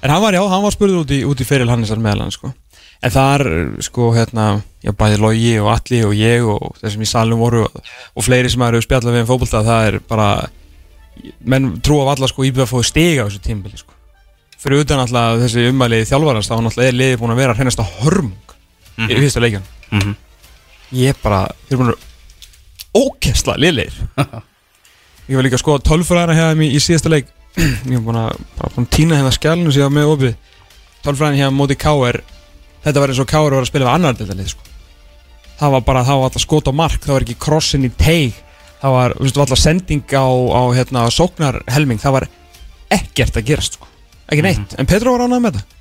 En hann var, já, hann var spurður út í, í feril Hannesar meðal hann, sko. En þar, sko, hérna, já, bæði Logi og Alli og ég og þeir sem í salum voru og, og fleiri sem eru spjallað við um fótbolta, það er bara, menn trú af alla, sko, íbjöð að fóðu stiga á þessu tímbili, sko. Fyrir utan alltaf þessi umæliði þjálfarans, þá náttúrulega er liðið búin að vera hreinasta hörmung í fyrsta leikjan. Mhm. Ég bara, þeir búin að ókessla liðleir. Ég var líka að skoða tölfræðina hérna í, í síðasta leik Ég var búin að, að týna hérna skjálinu síðan með opið Tölfræðin hérna móti K.R. Þetta var eins og K.R. var að spila við annar delta lið sko. það var bara, það var alltaf skot á mark það var ekki krossin í teig. Það var, þú veist, alltaf sending á, á hérna, sóknarhelming, það var ekkert að gerast, sko, ekki neitt. En Petro var ánægð með þetta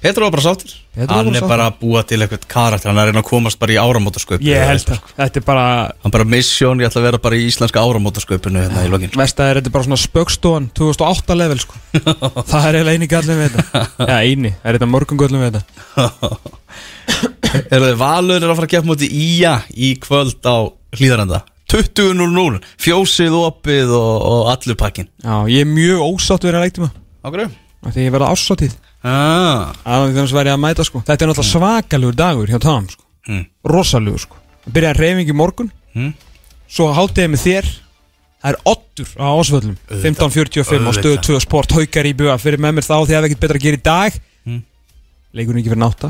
Petru var bara var Hann er bara að búa til eitthvað karakter Hann er að reyna að komast bara í áramótasköp ég held það, þetta er bara Hann bara mission, ég ætla að vera bara í íslenska áramótasköpunu hérna í lokin Vesta er þetta bara svona spöggstofan 2008 level sko. Það er eiginlega eini gallin við þetta. Já, eini, er þetta mörgum gallin við þetta? Er þið valur er að fara að gefa móti Ía í kvöld á hlýðarenda 20.00, fjósið opið og, og allur pakkin Já, ég er mjög ósátt að leikta mig Ákveðu? Því ég verða ásáttíð Ah, að því verði að mæta sko. Þetta er náttúrulega svakalugur dagur hjá Tom sko. Mm. Rosalugur sko. Það byrjaði reyfing í morgun Mm. Svo hátiði með þér Það er oddur á ásvöllum 15.45 á stöðu 2 sport Haukar í buga fyrir með mér þá því að það ekkert betra að gera í dag Mm. Leikurinn ekki fyrir nátta.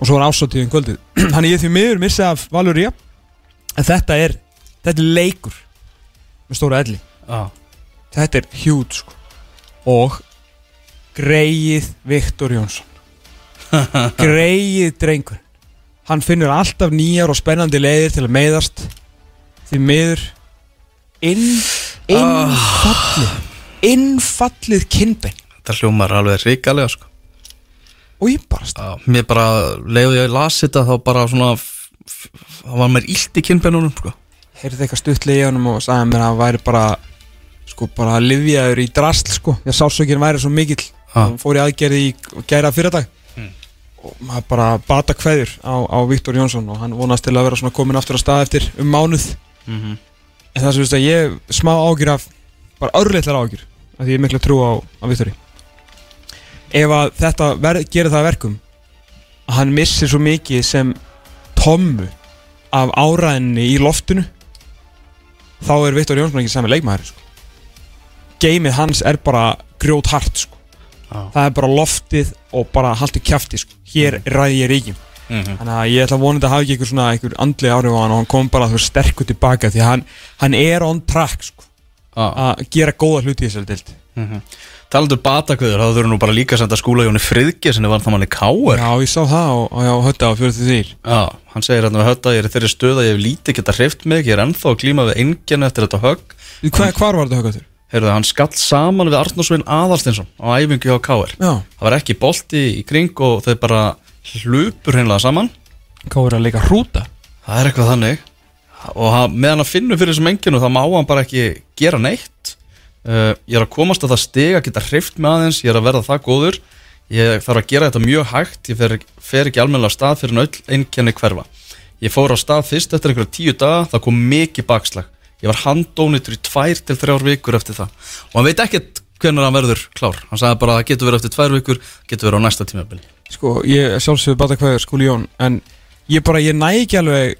Og svo er ásáttíðin kvöldið. Þannig ég því miður missi af Valur Ría En þetta er, þetta er leikur Með stóra elli. Ah. Þetta er hjút sko. Og Greið Viktor Jónsson. Greið drengur Hann finnur alltaf nýjar og spennandi leiðir til að meiðast. Því miður Inn Innfallið Innfallið kinnbein. Þetta hljómar alveg ríkalega sko. Og ég bara stað ah, Mér bara, leiðu ég að lasi þetta þá bara svona Það var mér illt í kynbennunum sko. Heyrði eitthvað stuttlega í honum og sagði mér að hann væri bara Sko bara livjaður í drasl sko. Því að sásökinn væri svo mikill. Ah. Hann fór í aðgerði í gæra fyrradag Mm. Og maður bara bata kveður á, á Viktor Jónsson Og hann vonast til að vera svona komin aftur að stað eftir um mánuð mm -hmm. En það sem þú veist að ég smá ágjur af Bara örleitlar ágjur Af því ég er miklu trú á, á Viktori Ef að þetta ver, gerir það að verkum Að hann missir svo mikið sem Tommu Af áræðinni í loftinu Þá er Viktor Jónsson ekki sami leikmaður sko. Geimið hans er bara grjót hart sko. Já. Það er bara loftið Og bara haldi kjafti sko. Hér ræði ég ríkjum Mm -hmm. Þannig að ég ætla að vona þetta hafi ekki einhver svona einhver andli áhrif á hann og hann kom bara þú sterkur tilbaka því hann, hann er on track sko, ah. að gera góða hluti í þessari dild mm -hmm. Talandur batakveður, þá þurfum nú bara líka að senda skúla Jóni Friðge sem var það manni káer Já, ég sá það og, og já, hötta á 43 Já, hann segir hérna við hötta, ég er þeirri stöð að ég hef lítið geta hreift mig, ég er ennþá að klíma við enginn eftir þetta högg. Hva, Hvar var þetta höggaður? Heyrðu, hann skall saman við Arnarsvein Aðalstinsson á æfingu hjá K.R. Já, Það var ekki bolti í kring og þau bara hlupur hreinlega saman. er að leika hrúta? Það er eitthvað þannig. Og hann, meðan hann finnur fyrir þessum enginu þá má hann bara ekki gera neitt. Uh, ég er að komast að það stiga, geta hreift mig aðeins, ég er að verða það góður. Ég þarf að gera þetta mjög hægt, ég fer, fer ekki almennilega af stað fyrir en öll einkenni hverfa. Ég fór á stað fyrst eftir einhverja tíu daga, það kom mikið bakslag. Ég var handónitur í tvær til þrjár vikur eftir það. Og hann veit ekkert hvernig hann verður klár. Hann sagði bara að það getur verið eftir tvær vikur, getur verið á næsta tímabili. Sko, ég sjálfsögðu bata hvað skúli Jón En ég bara, ég næ ekki alveg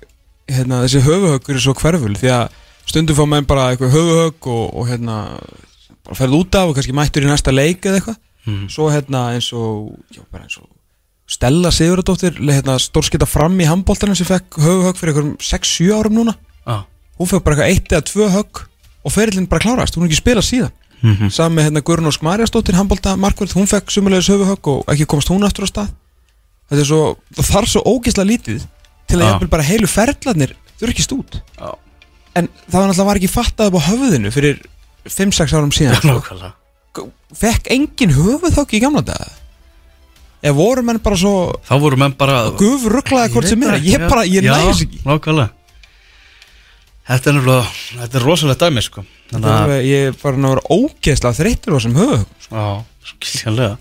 hérna, þessi höfuhöggur er svo hverful Því að stundum fá menn bara eitthvað höfuhögg og, og hérna bara ferð út af og kannski mættur í næsta leik eða eitthvað Mhm. Svo hérna eins og, já, bara eins og Stella Sigurðardóttir, hérna, stórskita fram í handbóltanum sem fekk höfuhögg fyrir einhverjum 6-7 árum núna. Hún fekk bara eitt eða tvö högg og ferillin bara klárast, hún er ekki spilað síðan. Mm -hmm. Með hérna Guðrunósk Marjastóttir handbólta markverð, hún fekk sumulegis höfuhögg og ekki komast hún aftur á stað. Þetta er svo, það þarf svo ógeðslega lítið til að jafnvel bara heilu ferlarnir þurrkist út. Já. En það var náttúrulega ekki fattað upp á höfðinu fyrir 5-6 árum síðan sko. Fekk engin höfuðhögg í gamla daga? Eða voru menn bara svo Þá voru menn bara gufrugglaði hvort sem er. Ég bara, ég næs ekki Þetta er náttúrulega, þetta er rosalegt dæmi sko. Þannig að, Ég er bara að vera ógeðslega þreyttur á þessum höfuðhögg já, skiljanlega.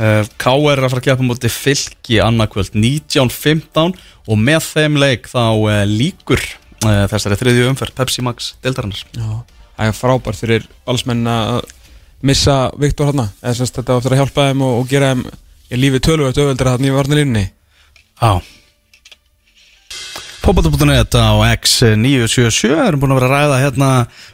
Uh, K.R. er að fara að keppa mútið fylki annarkvöld 19.15 og með þeim leik þá uh, líkur uh, þessari þriðju umferð Pepsi Max deildarinnar. Já, það er frábært fyrir allsmenn að missa Viktor semst þetta á eftir að hjálpa þeim og, og gera þeim ég lífið tölvöld auðveldur hann í varnalínni Já Fótbolta.net á X977 erum búin að vera að ræða hérna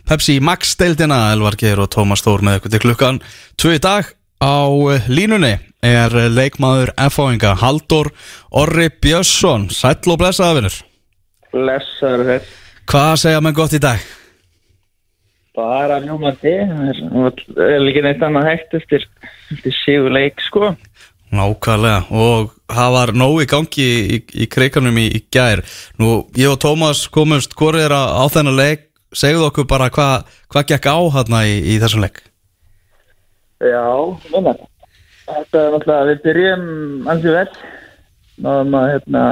Pepsi Max deildina. Elvar Geir og Tómas Þór með ykkur til klukkan 2 í dag. Á eh, línunni er leikmaður F.O.inga Haldur Orri Björnsson. Sæll og blessaða vinnur Blessaður þess Hvað segja menn gott í dag? bara það er- það er ekki neitt annað hægt eftir, eftir sigur leik sko Nákvæmlega og það var nóg í gangi í, í kreikanum í, í gær Nú, ég og Tómas komumst hvorið er á þennan leik segðu okkur bara hvað hva gekk á hérna í, í þessum leik Já, minna. Þetta er náttúrulega, við byrjum ansið vel. Náðum að hérna,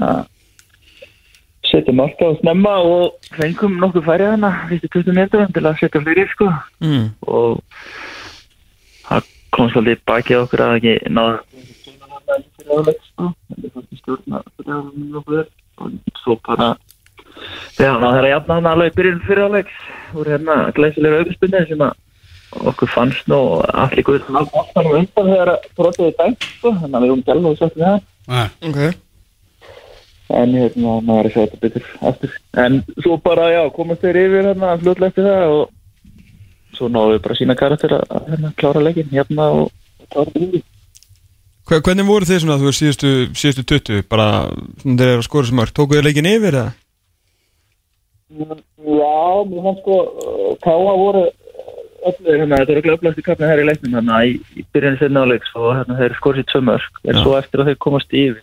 setja marka og snemma og fengum nokkuð færið hana, fyrstu 20 metrum til að setja fleiri, sko. mm. Og það kom svolítið bakið okkur að ekki náða sko. Það er fyrstu stjórna og svo bara ná, það er að jafna hann alveg í byrjun fyriráleiks úr hérna glæsilega auðvitspunni sem að okkur fannst nú allir guður sem alveg aftan og undan þegar brotið í dag sko, þannig að við erum gæla og svo við það. Nei. Ok. En hérna, maður er að sjá þetta betur aftur, en svo bara, já, komast þeir yfir hérna fljóðlega eftir það og svo náðum við bara sína karakter að hérna klára leikin, hérna og klára Hva, Hvernig voru þið svona, þú veist, síðustu, síðustu 20 bara, svona þeir eru að skora sem mörg tókuðu þið leikin yfir eða? Já, mér fannst sko Káa voru öllu, hérna, þetta eru glöflast í kappinu her í leiknum hérna í, í byrjunni sinna áleiks og hérna þeir skorið sitt tvö mörg en svo eftir að þeir komast yfir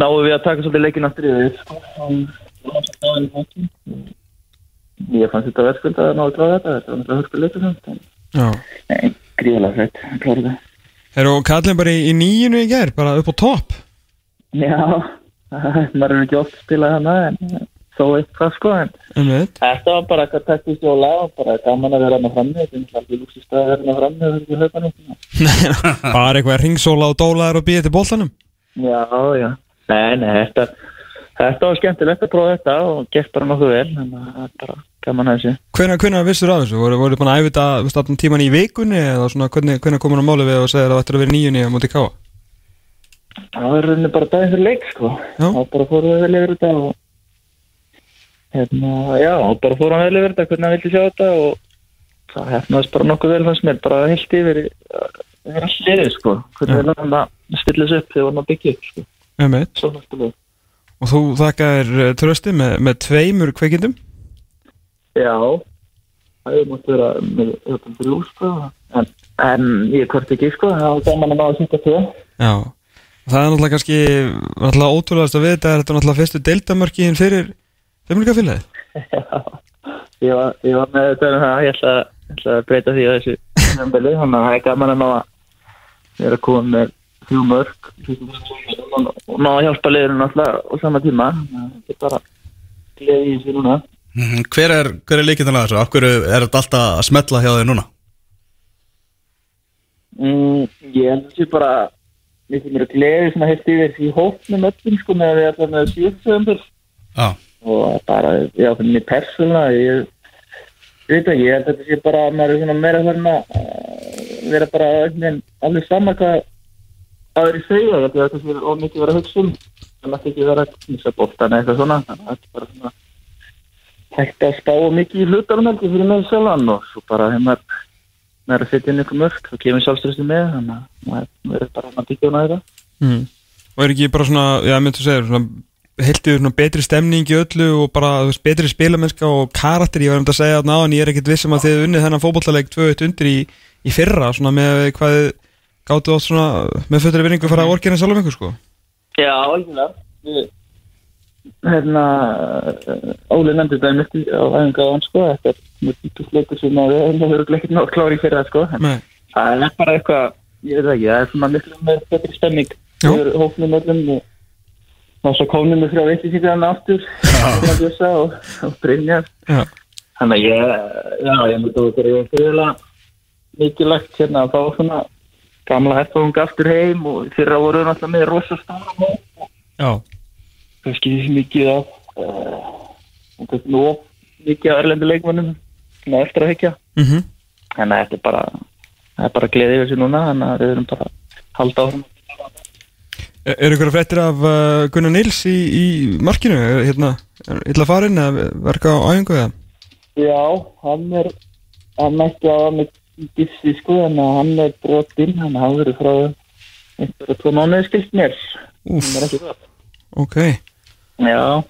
náðu við að taka svolítið leikin aftur yfir. Ég fannst þetta verðskuld að náðu klára þetta þetta var náttúrulega hörku leikur samt, en Já nei, gríðalega fætt þetta Eru kallin bara í, í nýjunu í gær, bara upp á topp. Já, maður er ekki oft spilað hana en þó eitthvað sko en Þetta var bara eitthvað taktist og og bara gaman að vera hann frammi þetta er náttúrulega lúksist að vera hann frammi og þetta er hlaupa nýtt Bara eitthvað ringsóla og dólaður og býðið til boltanum. Já, já, nei, nei, þetta þetta var skemmtilegt að prófa þetta og gert bara nokkuð vel en það er bara gaman að þessu. Hvenær, hvenær vissur af þessu? Voru, voru búin að veist, allan tíman í vikunni eða svona hvernig, hvernig komur á máli við og segir að það ættir að vera nýjunni á móti káa? Það var rauninni bara daginn fyrir leik sko. Já. þá bara fórum við vel yfir þetta og hérna, já, og bara fórum við vel yfir þetta hvernig hann vildi sjá þetta og það hefnaðist bara nokkuð vel fannst mér. Bara heilt yfir yfir allt liðið sko. Hvernig við lagðum að stilla þessu upp þegar við varum að byggja upp sko Já, það hefur mútt vera með öllum þrjú sko en, en ég hvort ekki sko það var gaman að ná að sýta tvö. Já Það er náttúrulega kannski náttúrulega ótrúlegast að við þetta er þetta náttúrulega fyrstu deildamörkin fyrir Femlingafélagið ég var, ég var með þetta um það ég ætla, ég ætla að breyta því að þessu þannig að það er gaman að ná að vera að koma með þrjú mörg og, ná að hjálpa liðurinn alltaf á sama tíma. Þannig að þetta er bara gleði í þessu núna Hver er, er líkindin að þessu? Akkur er þetta alltaf að smetla hjá þig núna? Mm, ég held að það sé bara mér finnir að gleði svona heilt yfir í hópnum öllum sko með að við ætlum með síðustöðumdur Já, og bara, já, fyrir mig persónulega ég, ég veit ekki, ég held að þetta sé bara að maður er svona meira þarna vera bara einhvern veginn alveg sama hvað aðri segja, ég held að þetta sé ómikið vera að hugsa um það mátti ekki vera að missa bóttan eða eitthvað svona að þetta er bara svona hægt að spá mikið í ég fyrir mig sjálfan og svo bara þegar maður maður er að setja inn ykkur mörg þá kemur sjálfströstu með þannig að maður er bara að byggja hana þetta mm. Og er ekki bara svona, já, myndu segja svona heiltið svona betri stemning í öllu og bara betri spilamennska og karakter, ég var um að segja þarna á en ég er ekkit vissum að þið hefur unnið þennan fótballtaleik 2-1 undir í, í fyrra svona með hvað gáttu átt svona með fötri vinningu að fara að orkina sjálf um ykkur sko. Já, alveg Hérna Óli nefndi þetta einmitt í- á hann sko Þetta er mjög tíkusleikur sem að við höfum ekki nátt klári fyrir það sko. En Það er bara eitthvað, ég veit ekki, það er svona miklu með betri stemning Já. Við hófnum öllum og og svo komnum við frá veitir síðan hann aftur og, og Brynjar já, Þannig að ég, já, ég myndi að þetta er fyrirlega mikilvægt hérna að fá svona gamla herfóðunga aftur heim og fyrra voru náttúrulega með rosa stóra hóp já, kannski mikið af uh, nú mikið af erlendu leikmannum svona eftir að hyggja. Mhm. Þannig að þetta er bara það er bara gleðið þessu núna þannig að við erum bara að halda áfram. Er, er ykkur að fréttir af uh, Gunnar Nils í, í markinu, hérna, illa farinn eða verka á æfingu eða? Já, hann er hann mætti á hann með gifsi sko en hann er brotinn hann hafa verið frá einhverja tvo mánuði skilt mér. Hann það. Ok Já,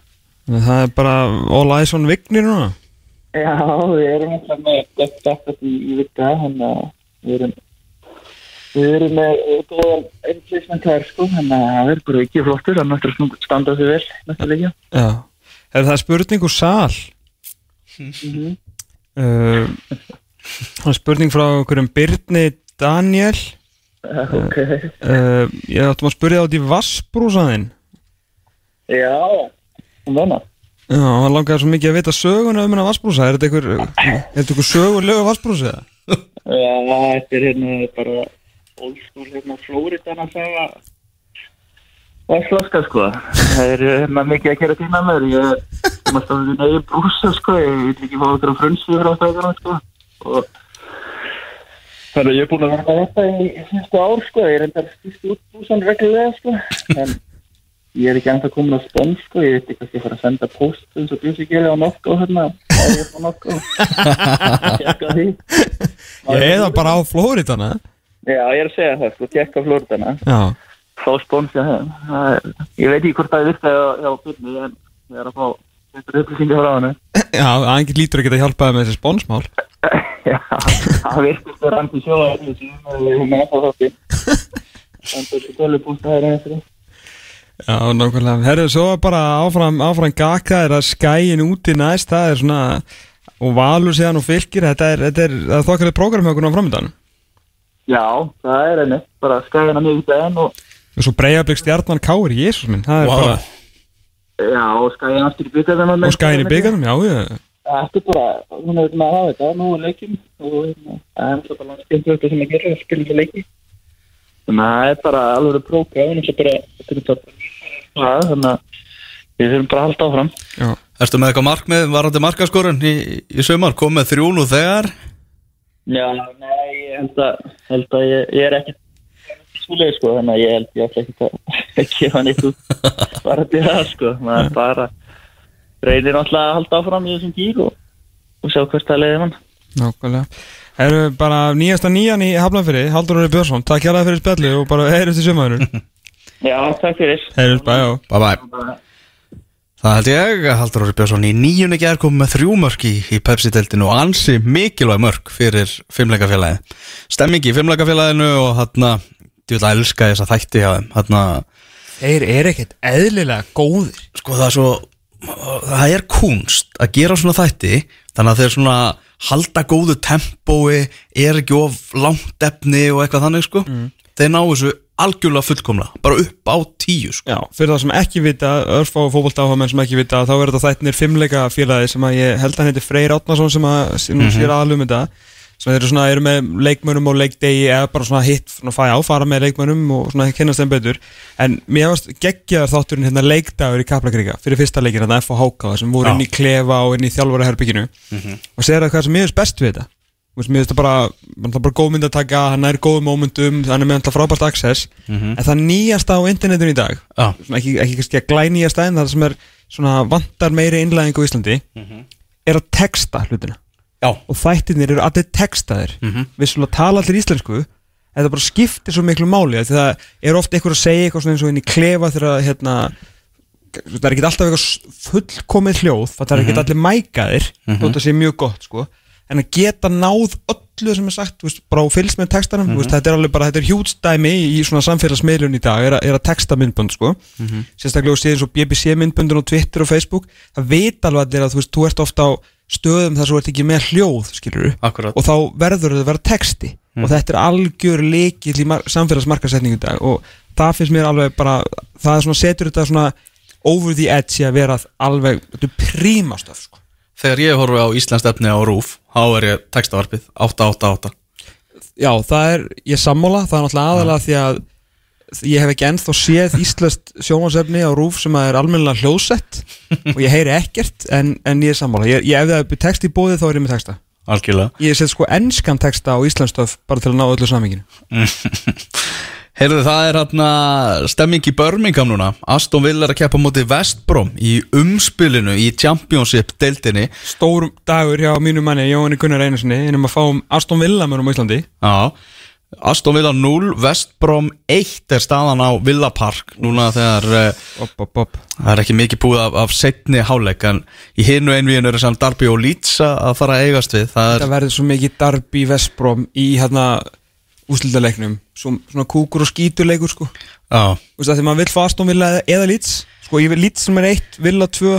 Það er bara all eyes on Vignir núna já, við erum alltaf með gett aftur í, í vika þannig að við erum Við erum með uh, góðan einflýsment þar sko, þannig að það er bara ekki flottur, hann að standa sig vel leikja. Já Er það spurning úr sal? Mhm. Uh, það er spurning frá okkur um Byrni Daniel Uh, ok, uh, Ég áttum að spurja át í Vassbrúsaðinn já, hún venna. Já, hann langaði svo mikið að vita söguna um hennar Vassbrúsa Er þetta einhver, er þetta einhver sögulegu Vassbrúsa? Já, þetta er hérna bara school hérna Flóriðan að segja. Það sloska sko. Það er hérna mikið að gera tíma með. Þér Ég maður stofið því neyju brúsa sko. Ég vil ekki fá okkur á frunnsvíð frá stæðuna sko. Og Þannig að ég er búin að vera með þetta í síðustu ár sko. Ég er enda stýst út brúsan reglulega sko. En ég er ekki ennþá komin á spón sko Ég veit ekki hvað ég fara að senda post eins og bjössi geri á nokku hérna Það er á nokku Tjekka því Ég eða bara á Flóritana Já, ég er að segja það, sko, tekka flórdana Já, fá spónsja þeim Það er- ég veit ekki hvort það virkaði á, á byrni en ég er að fá þetta upplýsingar frá hann já, angið lítur að geta hjálpaði með þessi spónsmál Já, það virkist að randi sjóða þessu og við höfum að fá þátti Þannig að þetta er búin að það er Já, nákvæmlega. Herðu, svo bara áfram, áfram gaka er að skæin úti næst. Það er svona og valur síðan og fylgir Þetta er, þetta er, það er þokkalið prógram hjá okkur á framöndan? Já, það er henni, bara skæðina mjög í daginn og Og svo breyjablík stjarnan káir, jésús minn Það er Vá. bara, já, og skæðina aftur í byggarðan og skæin í byggarnum, já, já. Þetta er bara, hún er með að hafa þetta, nú er leikin og hérna, það er alltaf bara skemmtilegt sem að gera, skemmtilega leiki. Þannig að það er bara alveg prógram, þetta er bara, það, þannig að við þurfum bara að halda áfram. Já, Ertu með eitthvað markmið, varandi markaskorun í, í sömar, kom með þrjú nú þegar? Já, nei, ég held að, held að ég, ég er ekki svoleið, sko, þannig að ég held ég ætla ekki að gefa neitt út bara til það, sko, maður bara reynir náttúrulega að halda áfram í þessum gík og, og sjá hvert það leiði mann. nákvæmlega. Herðu, bara nýjasta nýjan í Hafnarfyrir Haldur Óri Björnsson, takk hjá fyrir spjalli og bara heyrjum til sumaður Já, takk fyrir. Heyrjum, bæ, Bye bye. Það held ég að Haldur Óri Björnsson í nýjunni gerð kom með þrjú mörk í, í Pepsi-deltinu og ansi mikilvæg mörk fyrir fimmleikafélagi Stemming í fimmleikafélaginu og hann ég vil að elska þess að þætti hjá þeim. Hann Þeir eru ekkert eðlilega góðir. Sko það er svo það er kunst að gera svona þætti þannig að þeir svona halda góðu tempói, er ekki of langt efni og eitthvað þannig sko. Þeir ná þessu algjörlega fullkomla bara upp á tíu sko. Já, fyrir það sem ekki vita, örfá fótboltáhamenn sem ekki vita, þá er þetta þættinir fimmleika félagi sem að ég held að heiti Freyr Átnason sem að sem nú sér aðalum þetta sem þeir eru svona, eru með leikmönum og leikdegi eða bara svona hitt, svona fæ áfara með leikmönum og svona kynast þeim betur. En mér varst geggjaðar þátturinn hérna leikdagur í Kaplakríka fyrir fyrsta leikin þetta F.H.K. sem voru Já. inn í klefa og inn í þjálfara mér finnst við þetta bara, bara góð mynd að taka hann er góð momentum, hann er með alltaf frábært access. En það nýjasta á internetinu í dag svona ekki, ekki kannski að glænýjasta en það sem er svona vantar meiri innlæðingu í Íslandi er að texta hlutina. Já, og þættirnir eru allir textaðir. Mm -hmm. vissulega tala allir íslensku en það bara skiptir svo miklu máli því það er ofta einhver að segja eitthvað svona eins og inn í klefa þegar að, hérna það er ekki alltaf eitthvað fullkomið hljóð það er ekki allir mækaðir mm -hmm. það sé mjög gott sko en að geta náð öllu sem er sagt þú veist, bara fylgst með textanum mm veist, þetta er alveg bara, þetta er hjútstæmi í svona samfélagsmiðlun í dag er, er að texta myndbönd sko. Sérstaklega og séð eins og BBC myndböndun og Twitter og Facebook það veit alveg allir að þú veist, þú ert ofta á stöðum þar svo ert ekki með hljóð skilur og þá verður það að vera texti. Og þetta er algjör leikil í mar- samfélagsmarkasetningu í dag. Og það finnst mér alveg bara það svona setur þetta svona over the edge að vera alveg þetta er prímastöf sko. Þegar ég horfi á Íslands efni á RÚF þá er ég textavarpið 888 Já, það er, ég sammála, það er náttúrulega aðalega því að ég hef ekki ennþá séð íslenskt sjónvarsefni á rúf sem er almennilega hljóðsett og ég heyri ekkert en, en ég er sammála, ég, ég ef það er text í bóði þá er ég með texta. Algjörlega. Ég set sko ennskan texta á íslenstöf bara til að ná öllu saminginu Heyrðu það er hérna stemming í Birmingham núna. Aston Villa er að keppa móti Vestbrom í umspilinu í Championship deildinni. Stór dagur hjá mínu manni Jóhanni Gunnar Einarssoni innum að fá um Aston Villa mörgum á Íslandi. Já. Aston Villa 0, Vestbrom 1 er staðan á Villa Park núna þegar uh, Opp, opp, opp það er ekki mikið búið af, af setni háleik en í hinu einvíðinu er samt Darby og Leeds að fara að eigast við. Það Það verður svo mikið darbi Vestbrom í hérna úslitaleiknum svo, svona kúkur og skítur leikur sko. Já, Þú veist að því maður vill fast og vilja eða, Leeds sko. Ég vil Leeds sem er 1, Villa 2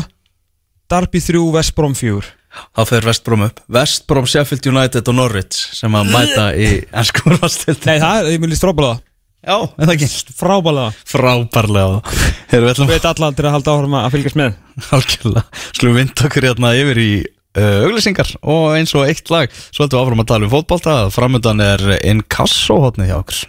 Darby 3, Vestbrom 4 þá fer Vestbrom upp. Vestbrom, Sheffield United og Norwich sem að mæta í ennskum rástildi Nei það er, ég vil líst frábælega Já, en það ekki? Frábælega Frábærlega. Hefur við ætlum Veit allan til að halda áhrum að fylgjast með. Algjörlega, skulum vinda okkur hérna yfir í auglýsingar og eins og eitt lag. Svo ætlum við áfram að tala um fótbolta. Framöndan er Inkasso hotnið hjá okkur